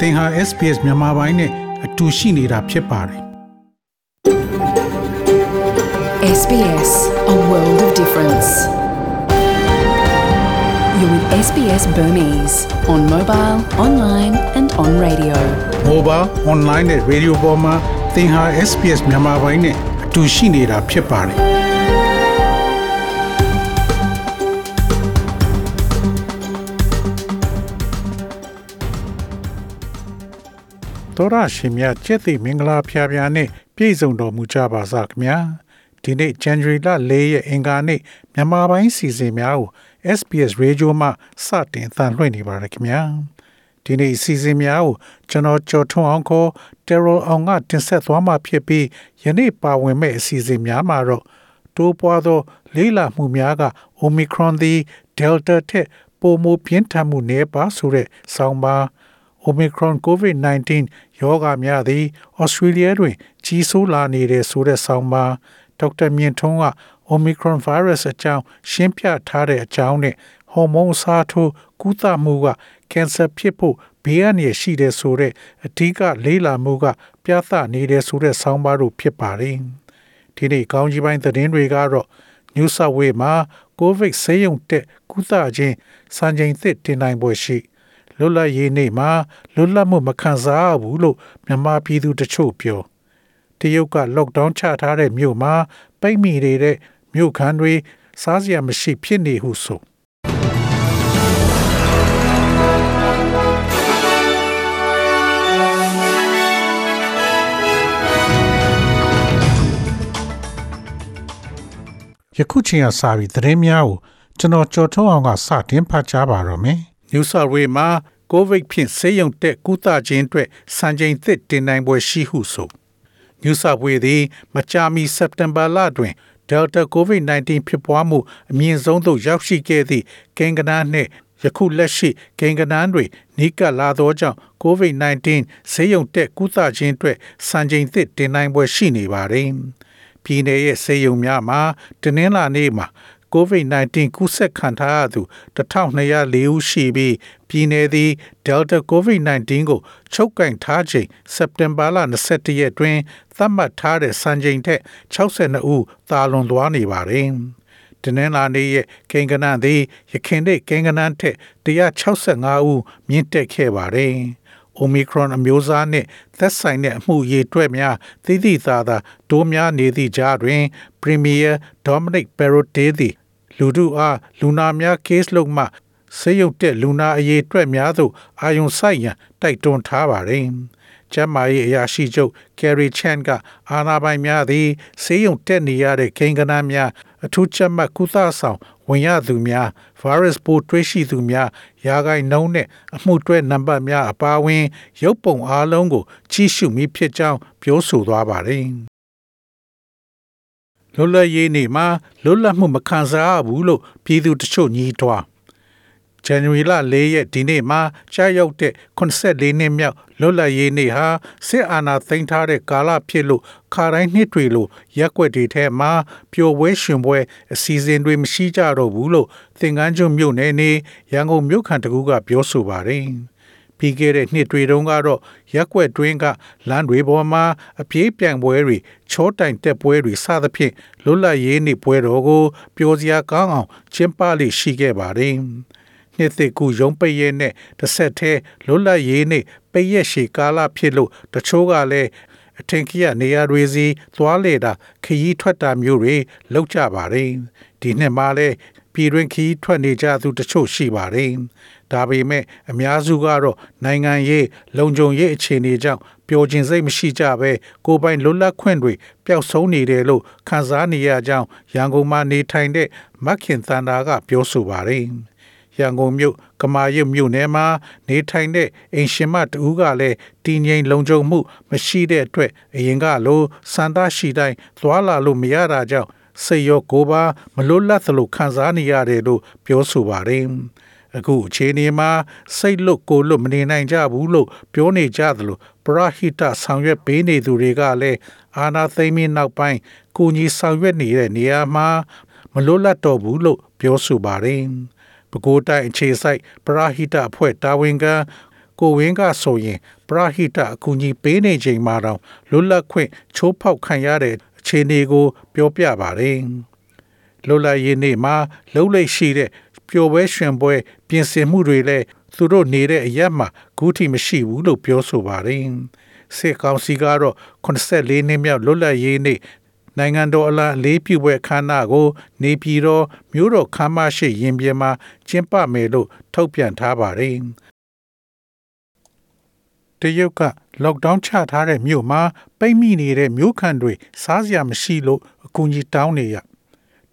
သင်ဟာ SPS မြန်မာပိုင်းနဲ့အတူရှိနေတာဖြစ်ပါတယ် SBS, a world of difference. You're with SBS Burmese on mobile, online, and on radio. mobile online နဲ့ radio ပေါ်မှာသင်ဟာ SPS မြန်မာပိုင်းနဲ့အတူရှိနေတာဖြစ်ပါတယ် တော်ရရှင်များကျက်သိမင်္ဂလာဖျားဖျားနဲ့ပြည့်စုံတော်မူကြပါစားခင်ဗျာဒီနေ့ January လ၄ရက်အင်္ဂါနေ့မြန်မာပိုင်းစီစဉ်များကို SBS Radio မှစတင်သံလွှင့်နေပါရခင်ဗျာဒီနေ့စီစဉ်များကိုကျွန်တော်ကျော်ထွန်းအောင်ခေါ် Terror အောင်ကတင်ဆက်သွားမှာဖြစ်ပြီးယနေ့ပါဝင်မဲ့အစီအစဉ်များမှာတော့တိုးပွားသော လေးလာမှုများက Omicron သည် Delta ထက်ပိုမိုပြင်းထန်မှုနည်းပါဆိုတဲ့ဆောင်းပါး Omicron COVID-19 ရောဂါများသည်ဩစတြေးလျတွင်ကြီးစိုးလာနေတဲ့ဆိုတဲ့ဆောင်းပါးဒေါက်တာမြင့်ထွန်းက Omicron virus အကြောင်းရှင်းပြထားတဲ့အကြောင်းနဲ့ဟော်မုန်းအစားထိုးကုသမှုကကင်ဆာဖြစ်ဖို့ဘေးအန္တရာယ်ရှိတဲ့ဆိုတဲ့အဓိကလေးလာမှုက ပြသနေတဲ့ဆိုတဲ့ဆောင်းပါးတို့ဖြစ်ပါတယ်ဒီနေ့ကောင်းကြီးပိုင်းသတင်းတွေကတော့ New South Wales မှာ COVID ဆေးရုံတက်ကုသခြင်းစံချိန်သစ်တင်နိုင်ပွဲရှိ လွတ်လပ်ရေးနေ့မှာလွတ်လပ်မှုမခံစားရဘူးလို့မြန်မာပြည်သူတချို့ပြောတရုတ်က lockdown ချထားတဲ့မြို့မှာပိတ်မိနေတဲ့မြို့ခံတွေစားစရာမရှိဖြစ်နေဟုဆိုယခုချိန်ကစပြီးသတင်းများကိုကျွန်တော်ကြော်ထုတ်အောင်ကစတင်ဖတ်ကြားပါတော့မယ်။ New South Wales မှာ COVID ဖြင့်ဆေးရုံတက်ကုသခြင်းအတွက်စံချိန်သစ်တင်နိုင်ပွဲရှိဟုဆို New South Wales သည်မကြာမီစက်တင်ဘာလတွင် Delta COVID-19 ဖြစ်ပွားမှုအမြင့်ဆုံးသို့ရောက်ရှိခဲ့သည့်ကိန်းဂဏန်းနှင့်ယခုလက်ရှိကိန်းဂဏန်းတွေနီးကပ်လာသောကြောင့် COVID-19 ဆေးရုံတက်ကုသခြင်းအတွက်စံချိန်သစ်တင်နိုင်ပွဲရှိနေပါသည်။ပြည်내ရဲ့ဆေးရုံများမှာတနင်္လာနေ့မှာ COVID-19 ကူးစက်ခံထားရသူ1204ဦးရှိပြီးပြည်내သည် Delta COVID-19 ကိုချုပ်ကင်ထားချိန်စက်တင်ဘာလ21ရက်တွင်သတ်မှတ်ထားတဲ့စံချိန်ထက်62ဦးသာလွန်သွားနေပါတယ်။တနင်္လာနေ့ရဲ့ကိန်းဂဏန်းသည်ရခင်တဲ့ကိန်းဂဏန်းထက်165ဦးမြင့်တက်ခဲ့ပါတယ်။ Omicron အမျိုးအစားနှင့်သက်ဆိုင်တဲ့အမှုရေတွက်များသိသိသာသာတိုးများနေသည့်ကြားတွင် Premier Dominic Perrottet သည် လူထုအားလူနာများ case လုပ်မှဆေးရုံတက်လူနာအရေးအတွက်များသို့အာယုံဆိုင်ရန်တိုက်တွန်းထားပါတယ်။ကျမ်းမာရေးအရာရှိချုပ် Kerry Chan ကအာဏာပိုင်များသည်ဆေးရုံတက်နေရတဲ့ကိန်းဂဏန်းများအထူးချက်မှတ်ကုသဆောင်ဝင်ရသူများ virus ပိုးတွေ့ရှိသူများယာဂိုင်နှုံးနဲ့အမှုတွဲနံပါတ်များအပါအဝင် ရုပ်ပုံအားလုံးကိုကြီးစုမိဖြစ်ကြောင်းပြောဆိုသွားပါတယ်။ လွတ်လပ်ရေးနေ့မှာလွတ်လပ်မှုမခံစားရဘူးလို့ပြည်သူတချို့ညီးတွား January လ၄ရက်ဒီနေ့မှာကြာရောက်တဲ့84နှစ်မြောက်လွတ်လပ်ရေးနေ့ဟာစစ်အာဏာသိမ်းထားတဲ့ကာလဖြစ်လို့ခါတိုင်းနှစ်တွေလိုရက်ွက်တွေထဲမှာပျော်ပွဲရှင်ပွဲအစီအစဉ်တွေမရှိကြတော့ဘူးလို့သင်္ကန်းကျွန်းမြို့နယ်နေရန်ကုန်မြို့ခံတကူကပြောဆိုပါတယ်။ ပြီးခဲ့တဲ့နှစ်တွေတုန်းကတော့ရက်ွက်တွင်းကလမ်းတွေပေါ်မှာအပြေးပြိုင်ပွဲတွေချောတိုင်တက်ပွဲတွေစသဖြင့်လွတ်လပ်ရေးနေ့ပွဲတော်ကိုပျော်စရာကောင်းအောင်ကျင်းပလိရှိခဲ့ပါတယ်။နှစ်သက်ကူရုံးပိတ်ရဲနဲ့တစ်ဆက်တည်းလွတ်လပ်ရေးနဲ့ပိတ်ရက်ရှည်ကာလဖြစ်လို့တချို့ကလည်းအထင်ကြီးနေရာတွေစီသွားလေတာခရီးထွက်တာမျိုးတွေလောက်ကြပါတယ်ဒီနှစ်မှာလည်း ပြည်တွင်းခရီးထွက်နေကြသူတချို့ရှိပါတယ်ဒါပေမဲ့အများစုကတော့နိုင်ငံရေးလုံခြုံရေးအခြေအနေကြောင့်ပျော်ခြင်းစိတ်မရှိကြဘဲကိုယ်ပိုင်လွတ်လပ်ခွင့်တွေပျောက်ဆုံးနေတယ်လို့ခန်းစားနေရကြောင်းရန်ကုန်မှာနေထိုင်တဲ့မခင်သန္တာကပြောဆိုပါတယ်ရန်ကုန်မြို့ကမာရွတ်မြို့နယ်မှာနေထိုင်တဲ့အိမ်ရှင်မတူကလည်းတည်ငြိမ်လုံခြုံမှုမရှိတဲ့အတွက်အရင်ကလိုစန္ဒရှိတိုင်းသွားလာလို့မရတာကြောင့် စိတ်ရောကိုယ်ပါမလွတ်လပ်သလိုခံစားနေရတယ်လို့ပြောဆိုပါတယ်။အခုအခြေအနေမှာစိတ်လွတ်ကိုယ်လွတ်မနေနိုင်ကြဘူးလို့ပြောနေကြသလိုပရဟိတဆောင်ရွက်ပေးနေသူတွေကလည်းအာနာသိမ့်မင်းနောက်ပိုင်းကိုကြီးဆောင်ရွက်နေတဲ့နေရာမှာမလွတ်လပ်တော့ဘူးလို့ပြောဆိုပါတယ်။ပဲခူးတိုင်းအခြေစိုက်ပရာဟိတအဖွဲ့တာဝန်ခံကိုဝင်းကဆိုရင်ပရဟိတအကူအညီပေးနေချိန်မှာတော့လွတ်လပ်ခွင့်ချိုးဖောက်ခံရတဲ့ အခြေအနေကို ပြောပြပါတယ်။လွတ်လပ်ရေးနေ့မှာလှုပ်လိပ်ရှိတဲ့ပျော်ပွဲရွှင်ပွဲ ပြင်ဆင်မှုတွေလည်းသူတို့နေတဲ့အရက်မှာဂုထိမရှိဘူးလို့ပြောဆိုပါတယ်။စစ်ကောင်စီကတော့84နှစ်မြောက်လွတ်လပ်ရေးနေ့နိုင်ငံတော်အလားအလေးပြုပွဲခမ်းနားကို နေပြည်တော်မြို့တော်ခမ်းမရှိရင်ပြင်မှာကျင်းပမယ်လို့ထုတ်ပြန်ထားပါတယ်။ တရုတ်က lockdown ချထားတဲ့မြို့မှာပိတ်မိနေတဲ့မြို့ခံတွေစားစရာမရှိလို့အကူအညီတောင်းနေရ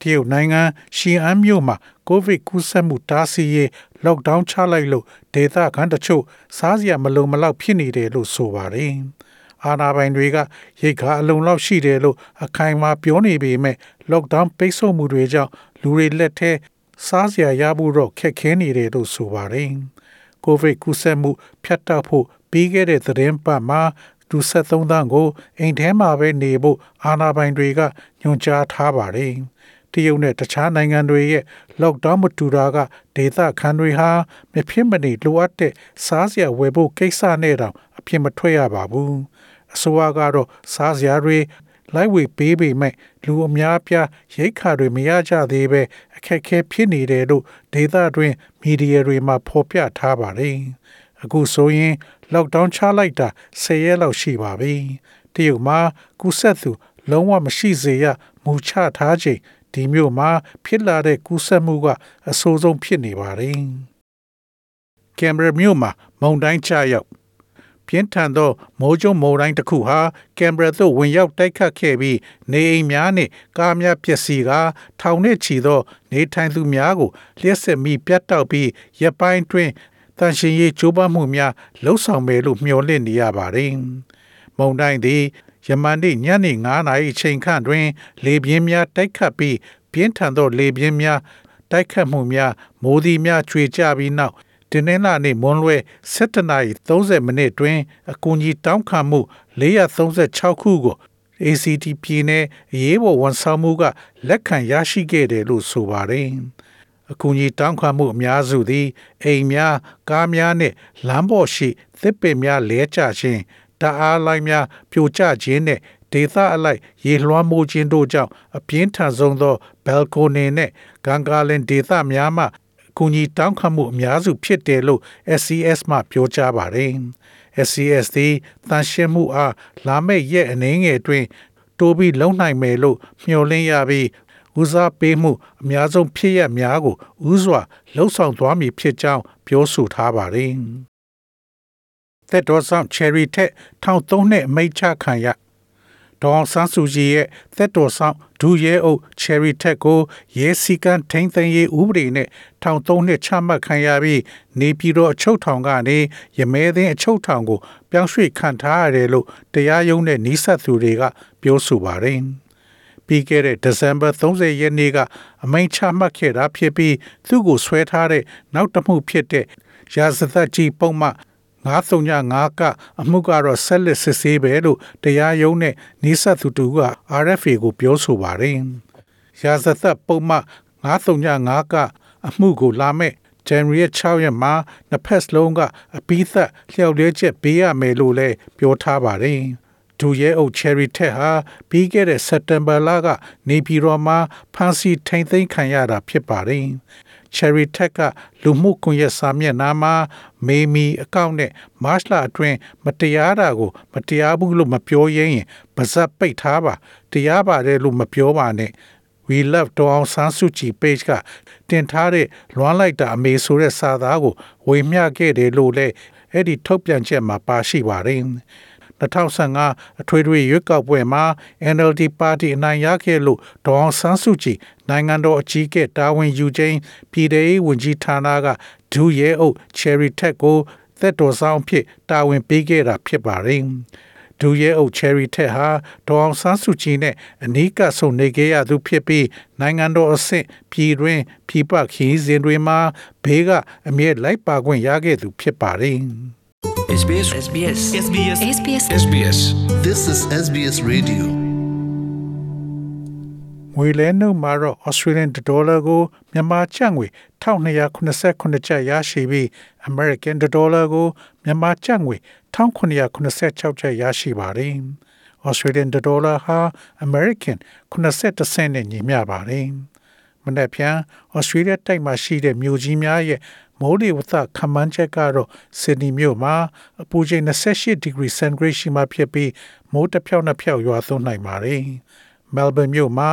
တရုတ်နိုင်ငံရှီအန်မြို့မှာကိုဗစ်ကူးစက်မှုတားဆီးရေး lockdown ချလိုက်လို့ဒေသခံတချို့စားစရာမလုံမလောက်ဖြစ်နေတယ်လို့ဆိုပါတယ်။အာဏာပိုင်တွေကရိတ်ခါအလုံလောက်ရှိတယ်လို့အခိုင်အမာပြောနေပေမဲ့ lockdown ပိတ်ဆို့မှုတွေကြောင့်လူတွေလက်ထဲစားစရာရဖို့တော့ခက်ခဲနေတယ်လို့ဆိုပါတယ်။ကိုဗစ်ကူးစက်မှုဖြတ်တောက်ဖို့ ပြီးခဲ့တဲ့သတင်းပတ်မှာလူ73သန်းကိုအိမ်ထဲမှာပဲနေဖို့အာဏာပိုင်တွေကညွှန်ကြားထားပါတယ်။တရုတ်နဲ့တခြားနိုင်ငံတွေရဲ့ lockdown မတူတာကဒေသခံတွေဟာမဖြစ်မနေလိုအပ်တဲ့စားစရာဝယ်ဖို့ကိစ္စနဲ့တောင်အဖြစ်မထွက်ရပါဘူး။အစိုးရကတော့စားစရာတွေလိုက်ဝေပေးပေမဲ့လူအများအပြားရိတ်ခါတွေမရကြသေးပဲအခက်အခဲဖြစ်နေတယ်လို့ဒေသတွင်းမီဒီယာတွေမှာဖော်ပြထားပါတယ်။ အခုဆိုရင် lockdown ချလိုက်တာ10ရက်လောက်ရှိပါပြီ။တရုတ်မှာကူးစက်သူ လုံးဝမရှိစေရမူချထားချိန်ဒီမျိုးမှာဖြစ်လာတဲ့ကူးစက်မှုကအဆိုးဆုံးဖြစ်နေပါတယ်။ကင်မရာမျိုးမှာမုန်တိုင်းချရောက်ပြင်းထန်သောမိုးကြုံမိုးတိုင်းတစ်ခုဟာကင်ဘရာသို့ဝင်ရောက်တိုက်ခတ်ခဲ့ပြီးနေအိမ်များနှင့်ကားများပျက်စီးကာထောင်နှင့်ချီသော နေထိုင်သူများကိုလျှက်စစ်မိပြတ်တောက်ပြီးရပ်ပိုင်းတွင် တန်ရှင်ရေးကြိုးပမ်းမှုများလှုပ်ဆောင်မယ်လို့မျှော်လင့်နေရပါတယ်။မုန်တိုင်းသည်ယမန်နေ့ညနေ9:00နာရီချိန်ခန့်တွင် လေပြင်းများတိုက်ခတ်ပြီးပြင်းထန်သောလေပြင်းများတိုက်ခတ်မှုများမိုးသည်များချွေကျပြီးနောက်တင်းနှင်းလာနေမွန်းလွဲ7နာရီ30မိနစ်တွင် အကူအညီတောင်းခံမှု436ခုကို ACT ပြည်နယ်အရေးပေါ်ဝန်ဆောင်မှုကလက်ခံရရှိခဲ့တယ်လို့ဆိုပါတယ်။ အကူအညီတောင်းခံမှုအများစုသည် အိမ်များကားများနှင့်လမ်းပေါ်ရှိသစ်ပင်များလဲကျခြင်းတအားလိုက်များပြိုကျခြင်းနှင့်ဒေသအလိုက်ရေလွှမ်းမိုးခြင်းတို့ကြောင့်အပြင်းထန်ဆုံးသောဘယ်ကိုနီနှင့်ဂန်ဂါလင်ဒေသများမှကူညီတောင်းခံမှုအများစုဖြစ်တယ်လို့ SCS မှပြောကြားပါတယ်။ SCS သည်တန်ရှင်းမှုအားလာမယ့်ရက်အနည်းငယ်အတွင်းတိုးပြီးလုံနိုင်မယ်လို့မျှော်လင့်ရပြီး ဦးစားပေးမှုအများဆုံးဖြစ်ရများကိုဥစွာလှုံ့ဆော်သွားမည်ဖြစ်ကြောင်းပြောဆိုထားပါတယ်။သက်တော်ဆောင် Cherry ထက်ထောင်သုံးနှစ်အမိတ်ချခံရဒေါအောင်ဆန်းစုကြည်ရဲ့သက်တော်ဆောင်ဒူရဲအုပ် Cherry Tech ကိုရဲစည်းကမ်းထိန်းသိမ်းရေးဥပဒေနဲ့ထောင်သုံးနှစ်ချမှတ်ခံရပြီးနေပြည်တော်အချုပ်ထောင်ကနေရမဲသိန်းအချုပ်ထောင်ကိုပြောင်းရွှေ့ခံထားရတယ်လို့တရားရုံးနဲ့နှိဆက်သူတွေကပြောဆိုပါတယ်။ ပြီးခဲ့တဲ့ဒီဇင်ဘာ30ရက်နေ့ကအမိန့်ချမှတ်ခဲ့တာဖြစ်ပြီးသူ့ကိုဆွဲထားတဲ့နောက်တစ်မှုဖြစ်တဲ့ရာဇသက်ကြီးပုံမှန်935ကအမှုကတော့ဆက်လက်စစ်ဆေးပဲလို့တရားရုံးနဲ့နှိဆက်သူတူက RFA ကိုပြောဆိုပါတယ်။ရာဇသက်ပုံမှန်935ကအမှုကိုလာမဲ့ January 6ရက်မှာနှစ်ဖက်စလုံးကအပိသက်လျှောက်လဲချက်ပေးရမယ်လို့လည်းပြောထားပါတယ်။ ဒူရဲအုပ် Cherry ထက်ဟာပြီးခဲ့တဲ့ September လကနေပြည်တော်မှာဖမ်းဆီးထိန်သိမ်းခံရတာဖြစ်ပါတယ်။ Cherry Tech ကလူမှုကွန်ရက်စာမျက်နှာမှာမေမီအကောင့်နဲ့မတ်လအတွင်းမတရားတာကို မတရားဘူးလို့မပြောရင်းပါဇက်ပိတ်ထားပါတရားပါတယ်လို့မပြောပါနဲ့ We love တောင်ဆန်းစုကြည် page ကတင်ထားတဲ့လွမ်းလိုက်တာအမေဆိုတဲ့စာသားကိုဝေမျှခဲ့တယ်လို့လည်းအဲ့ဒီထုတ်ပြန်ချက်မှာပါရှိပါတယ် 2015အထွေထွေရွေးကောက်ပွဲမှာ NLD ပါတီအနိုင်ရခဲ့လို့ဒေါအောင်ဆန်းစုကြည်နိုင်ငံတော်အကြီးအကဲတာဝန်ယူခြင်းပြည်ထောင်စုဝန်ကြီးဌာနကဒူရဲအုပ် Cherry Tech ကိုသက်တော်ဆောင်ဖြစ်တာဝန်ပေးခဲ့တာဖြစ်ပါတယ်ဒူရဲအုပ် Cherry Tech ဟာဒေါအောင်ဆန်းစုကြည်နဲ့အနီးကပ်ဆုံနေခဲ့ရသူဖြစ်ပြီးနိုင်ငံတော်အဆင့်ပြည်တွင်ပြည်ပခီးစဉ်တွေမှာဘေးကအမြဲလိုက်ပါခွင့်ရခဲ့သူဖြစ်ပါတယ် SBS SBS SBS SBS SBS This is SBS Radio. ငွေလဲနှုန်းမှာတော့ Australian dollar ကိုမြန်မာကျပ်ငွေ1289ကျပ်ရရှိပြီး American dollar ကိုမြန်မာကျပ်ငွေ1986ကျပ်ရရှိပါတယ်။ Australian dollar ဟာ American 80စနစ်နဲ့ညီမျှပါတယ်။ မနေ့ပြန်ဩစတြေးလျတိုက်မှာရှိတဲ့မြို့ကြီးများရဲ့ မိုးလေဝသခန့်မှန်းချက်ကတော့ဆစ်ဒနီမြို့မှာအပူချိန်28ဒီဂရီစင်တီဂရိတ်ရှိမှဖြစ်ပြီးမိုးတစ်ဖြောက်နှစ်ဖြောက်ရွာသွန်းနိုင်ပါတယ်။မဲလ်ဘန်မြို့မှာ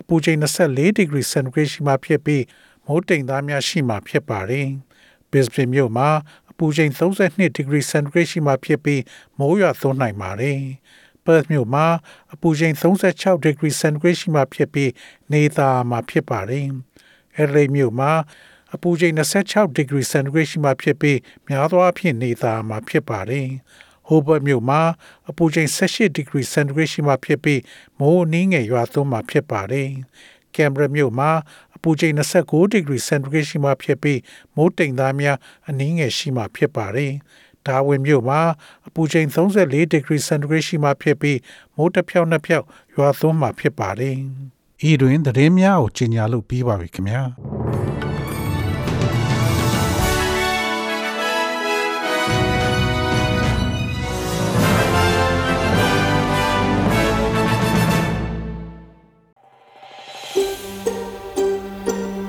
အပူချိန်24ဒီဂရီစင်တီဂရိတ်ရှိမှဖြစ်ပြီးမိုးတိမ်သားများရှိမှဖြစ်ပါတယ်။ Brisbane မြို့မှာအပူချိန်32ဒီဂရီစင်တီဂရိတ်ရှိမှဖြစ်ပြီးမိုးရွာသွန်းနိုင်ပါတယ်။ Perth မြို့မှာအပူချိန်36ဒီဂရီစင်တီဂရိတ်ရှိမှဖြစ်ပြီးနေသားမှာဖြစ်ပါတယ်။ Adelaide မြို့မှာ အပူချိန်26ဒီဂရီစင်တီဂရိတ်ရှိမှဖြစ်ပြီးများသောအားဖြင့်နေသားမှာဖြစ်ပါတယ်။ Hobart မြို့မှာအပူချိန်18ဒီဂရီစင်တီဂရိတ်ရှိမှဖြစ်ပြီးမိုးအနည်းငယ်ရွာသွန်းမှာဖြစ်ပါတယ်။ Canberra မြို့မှာအပူချိန်29ဒီဂရီစင်တီဂရိတ်ရှိမှဖြစ်ပြီးမိုးတိမ်သားများအနည်းငယ်ရှိမှဖြစ်ပါတယ်။ဒါဝင်မြို့မှာအပူချိန်34ဒီဂရီစင်တီဂရိတ်ရှိမှဖြစ်ပြီးမိုးတစ်ဖြောက်နှစ်ဖြောက်ရွာသွန်းမှာဖြစ်ပါတယ်။ဤတွင်သတင်းများကိုကြီးညာလို့ပြီးပါပြီခင်ဗျာ။။